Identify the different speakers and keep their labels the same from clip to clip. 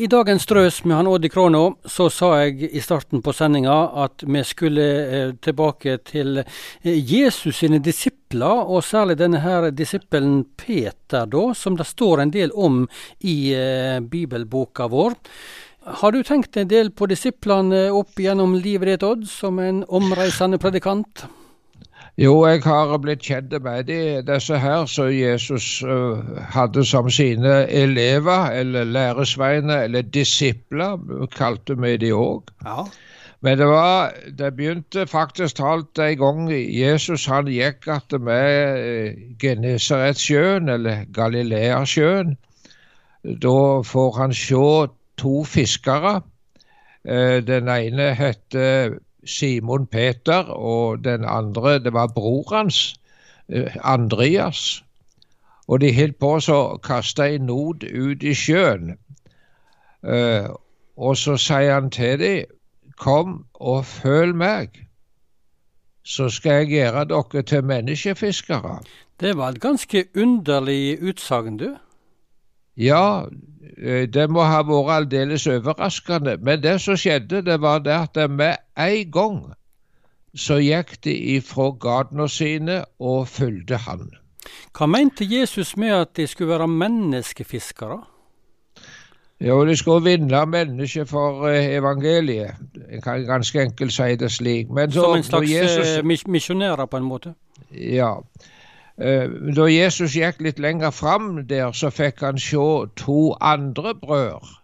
Speaker 1: I dagens Drøs med han Odd i Krona, så sa jeg i starten på sendinga at vi skulle eh, tilbake til eh, Jesus sine disipler, og særlig denne her disippelen Peter, da, som det står en del om i eh, bibelboka vår. Har du tenkt en del på disiplene opp gjennom livet ditt, Odd, som en omreisende predikant?
Speaker 2: Jo, jeg har blitt kjent med de, disse her som Jesus uh, hadde som sine elever, eller læresveiner, eller disipler, kalte vi de òg. Ja. Men det, var, det begynte faktisk talt en gang Jesus han gikk att med Genesaretsjøen, eller Galileasjøen. Da får han se to fiskere. Den ene heter Simon Peter, og den andre det var bror hans, eh, Andreas. Og de holdt på så kaste en not ut i sjøen. Uh, og så sier han til dem, kom og følg meg, så skal jeg gjøre dere til menneskefiskere.
Speaker 1: Det var et ganske underlig utsagn, du.
Speaker 2: Ja, Eh, det må ha vært aldeles overraskende. Men det som skjedde, det var det at med en gang så gikk de ifra gatene sine og fulgte han.
Speaker 1: Hva mente Jesus med at de skulle være menneskefiskere?
Speaker 2: Jo, de skulle vinne mennesker for eh, evangeliet. En kan ganske enkelt si det slik.
Speaker 1: Så, Som en slags Jesus, eh, misjonærer, på en måte?
Speaker 2: Ja. Eh, da Jesus gikk litt lenger fram der, så fikk han se to andre brødre.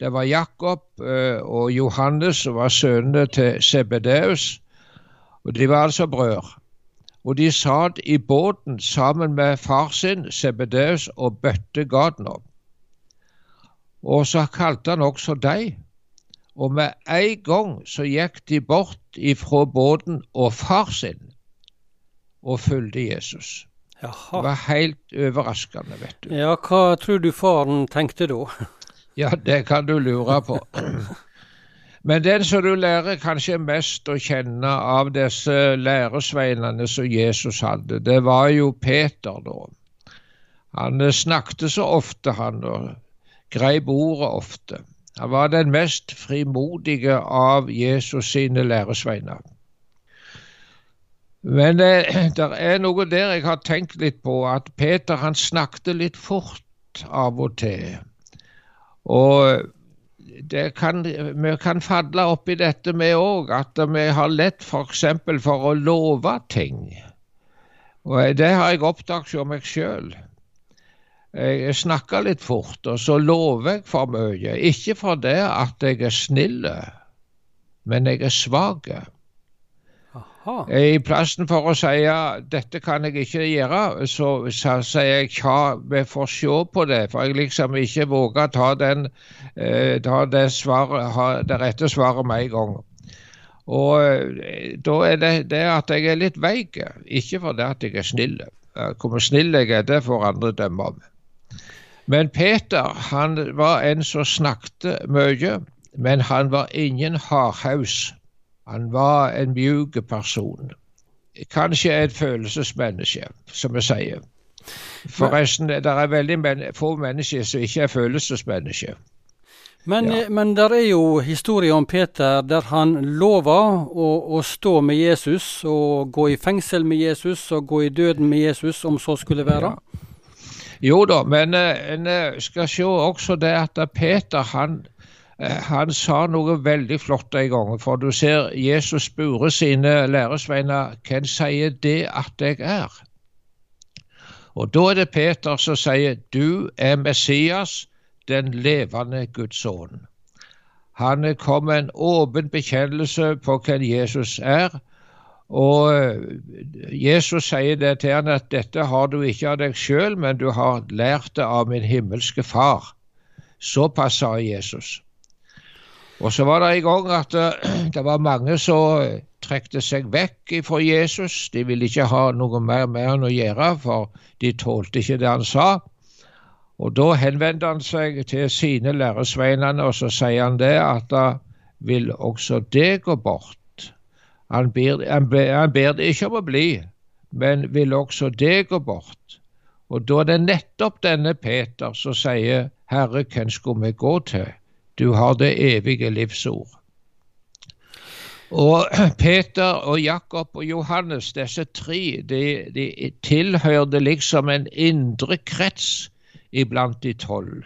Speaker 2: Det var Jakob eh, og Johannes, som var sønnene til Sebedeus. Og De var altså brødre. Og de satt i båten sammen med far sin, Sebedeus, og bøtte gaten opp. Og så kalte han også dem. Og med en gang så gikk de bort ifra båten og far sin og fulgte Jesus. Jaha. Det var helt overraskende, vet du.
Speaker 1: Ja, hva tror du faren tenkte da?
Speaker 2: ja, det kan du lure på. Men den som du lærer kanskje mest å kjenne av disse læresveinene som Jesus hadde, det var jo Peter, da. Han snakket så ofte, han, og greip ordet ofte. Han var den mest frimodige av Jesus sine læresveiner. Men eh, det er noe der jeg har tenkt litt på, at Peter han snakket litt fort av og til. Og kan, vi kan falle oppi dette med òg, at vi har lett f.eks. For, for å love ting. Og Det har jeg oppdaget hos meg sjøl. Jeg snakker litt fort, og så lover jeg for mye. Ikke for det at jeg er snill, men jeg er svak. I plassen for å si ja, dette kan jeg ikke gjøre, så, sier jeg ja, vi får se på det. For jeg liksom ikke våger ta, den, eh, ta det, svaret, ha det rette svaret med en gang. Og eh, da er det det at jeg er litt veik, ikke fordi at jeg er snill. Hvor snill jeg er, det får andre dømme om. Men Peter han var en som snakket mye, men han var ingen hardhaus. Han var en mjuk person. Kanskje et følelsesmenneske, som vi sier. Forresten, det er veldig men få mennesker som ikke er følelsesmennesker.
Speaker 1: Men, ja. men der er jo historie om Peter der han lover å, å, stå med Jesus og gå i fengsel med Jesus og gå i døden med Jesus, om så skulle være. Ja.
Speaker 2: Jo da, men eh, en eh, skal se også det at Peter han han sa noe veldig flott en gang. For du ser Jesus spure sine læresveiner hvem sier det at jeg er? Og da er det Peter som sier du er Messias, den levende Guds sønn. Han kom med en åpen bekjennelse på hvem Jesus er. Og eh, Jesus sier det til han at dette har du ikke av deg sjøl, men du har lært det av min himmelske far. Såpass sa Jesus. Og så var det en gang at uh, det var mange som uh, trekte seg vekk fra Jesus. De ville ikke ha noe mer med han å gjøre, for de tålte ikke det han sa. Og da henvendte han seg til sine læresveinene, og så sier han det at da vil også det gå bort. Han ber, han, ber, han ber det ikke om å bli, men vil også det gå bort. Og da er det nettopp denne Peter som sier, Herre, hvem skulle vi gå til? Du har det evige livsord. Og Peter og Jakob og Johannes, disse tre, de, de tilhørte liksom en indre krets iblant de tolv.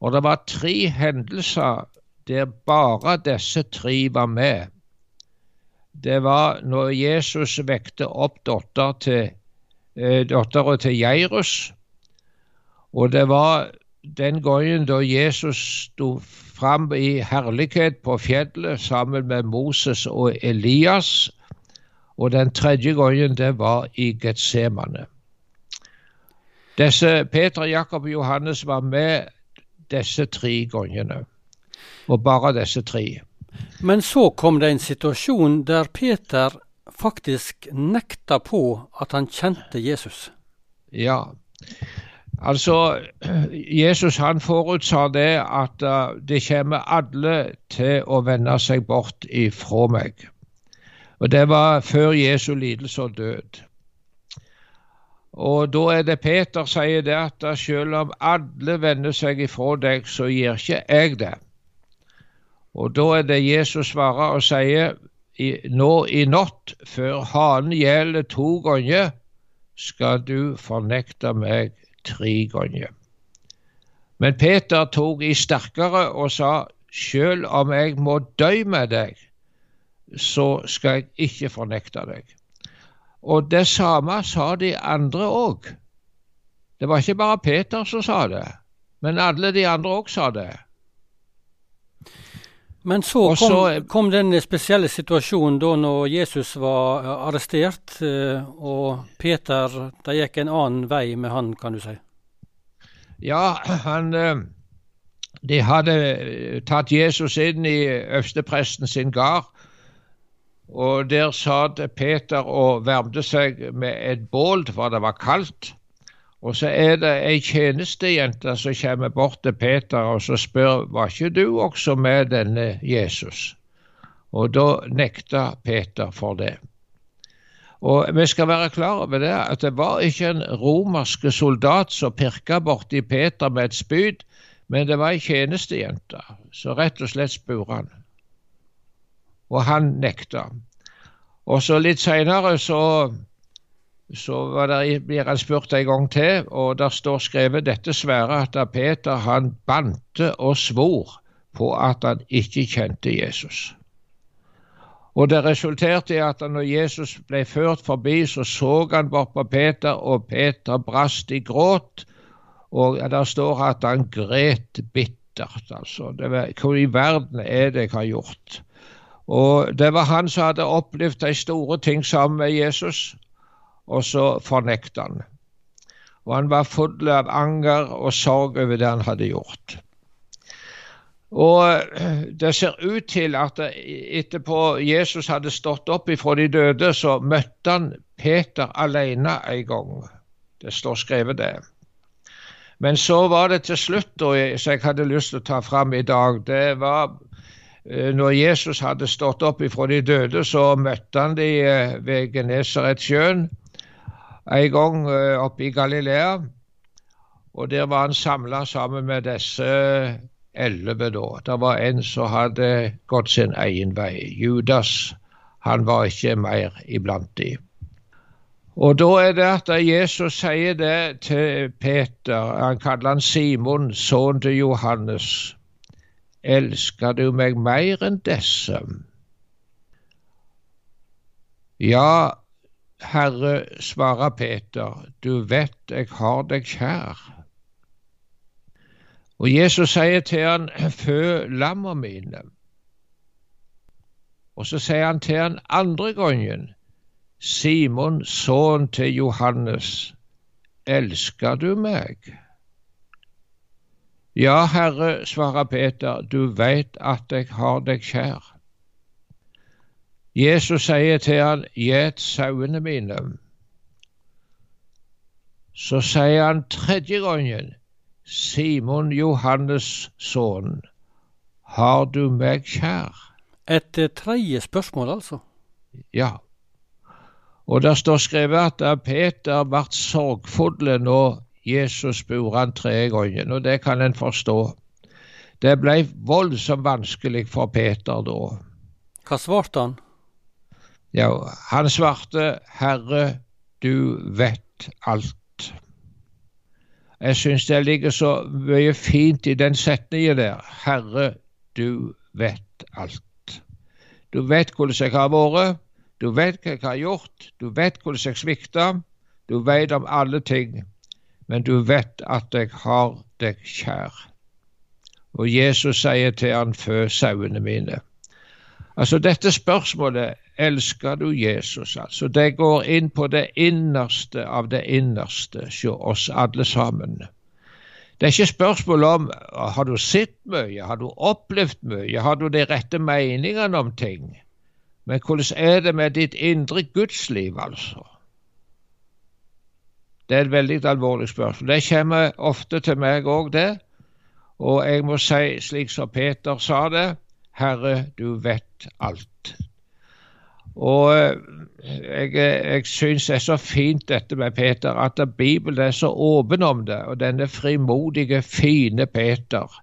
Speaker 2: Og det var tre hendelser der bare disse tre var med. Det var når Jesus vekte opp datteren til, eh, til Jairus. Og det var den gangen da Jesus sto fram i herlighet på fjellet sammen med Moses og Elias. Og den tredje gangen det var i Getsemane. Disse Peter, Jakob og Johannes var med disse tre gangene. Og bare disse tre.
Speaker 1: Men så kom det en situasjon der Peter faktisk nekta på at han kjente Jesus.
Speaker 2: Ja. Altså, Jesus han forutsa det at uh, det kommer alle til å vende seg bort ifra meg. Og Det var før Jesu lidelse og død. Og da er det Peter sier det at uh, selv om alle vender seg ifra deg, så gir ikke jeg det. Og da er det Jesus svarer og sier nå i natt, før hanen gjelder to ganger, skal du fornekte meg tre ganger. Men Peter tok i sterkere og sa, sjøl om jeg må dø med deg, så skal jeg ikke fornekte deg. Og det samme sa de andre òg. Det var ikke bare Peter som sa det, men alle de andre òg sa det.
Speaker 1: Men så kom, så kom, den spesielle situasjonen da når Jesus var eh, arrestert, eh, og Peter det gikk en annen vei med han, kan du si?
Speaker 2: Ja, han eh, De hadde tatt Jesus inn i øverstepresten sin gard, og der satt Peter og varmte seg med et bål, for det var kaldt. Og så er det ei tjenestejente som kommer bort til Peter og så spør var ikke du også med denne Jesus. Og da nekta Peter for det. Og Vi skal være klar over det at det var ikke en romersk soldat som pirka borti Peter med et spyd, men det var ei tjenestejente som rett og slett spurte han. Og han nekta. Og så litt seinere så så det, blir han spurt en gang til, og der står skrevet dette svære at Peter han bante og svor på at han ikke kjente Jesus. Og Det resulterte i at når Jesus ble ført forbi, så så han bort på Peter, og Peter brast i gråt. Og der står at han gret bittert. altså. Var, hvor i verden er det jeg har gjort? Og Det var han som hadde opplevd de store ting sammen med Jesus og så fornekta han. Og han var full av anger og sorg over det han hadde gjort. Og eh, Det ser ut til at etterpå Jesus hadde stått opp ifra de døde, så møtte han Peter alene en gang. Det står skrevet det. Men så var det til slutt, som jeg hadde lyst til å ta fram i dag, det var eh, når Jesus hadde stått opp ifra de døde, så møtte han de eh, ved Genesaretsjøen en gang eh, oppe i Galilea. Og der var han samla sammen med disse elleve da. Det var en som hadde gått sin egen vei. Judas. Han var ikke mer iblant de. Og da er det at Jesus sier det til Peter. Han kaller han Simon, sønnen til Johannes. Elsker du meg mer enn disse? Ja, Herre, svarer Peter, du vet jeg har deg kjær. Og Jesus sier til han, fø lamma mine. Og så sier han til han andre gangen, Simon, sønn til Johannes, elsker du meg? Ja, Herre, svarer Peter, du veit at jeg har deg kjær. Jesus sier til han, gjet sauene mine. Så sier han tredje gangen, Simon Johannes' sønn, har du meg kjær?
Speaker 1: Et tredje spørsmål, altså?
Speaker 2: Ja. Og det står skrevet at Peter ble sorgfull når Jesus spurte han tre ganger, og det kan en forstå. Det ble voldsomt vanskelig for Peter da.
Speaker 1: Hva svarte han?
Speaker 2: Ja, Han svarte, 'Herre, du vet alt'. Jeg syns det ligger så mye fint i den setningen der. 'Herre, du vet alt'. Du vet hvordan jeg har vært, du vet hva jeg har gjort, du vet hvordan jeg svikta, du vet om alle ting, men du vet at jeg har deg kjær. Og Jesus sier til han, fø sauene mine. Altså Dette spørsmålet elsker du Jesus, altså. Det går inn på det innerste av det innerste hos oss alle sammen. Det er ikke spørsmål om har du sett mye, har du opplevd mye, har du de rette meningene om ting? Men hvordan er det med ditt indre gudsliv, altså? Det er et veldig alvorlig spørsmål. Det kommer ofte til meg òg, det. Og jeg må si, slik som Peter sa det, Herre, du vet alt. Og eh, jeg, jeg syns det er så fint dette med Peter, at Bibelen er så åpen om det. Og denne frimodige, fine Peter,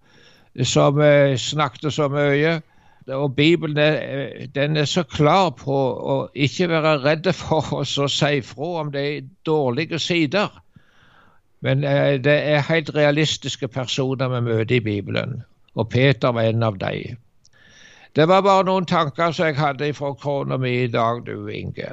Speaker 2: som eh, snakket så mye. Og Bibelen er, den er så klar på å ikke være redd for oss å si fra om de dårlige sider. Men eh, det er helt realistiske personer vi møter i Bibelen, og Peter var en av dem. Det var bare noen tanker som jeg hadde fra kona mi i dag, du Inge.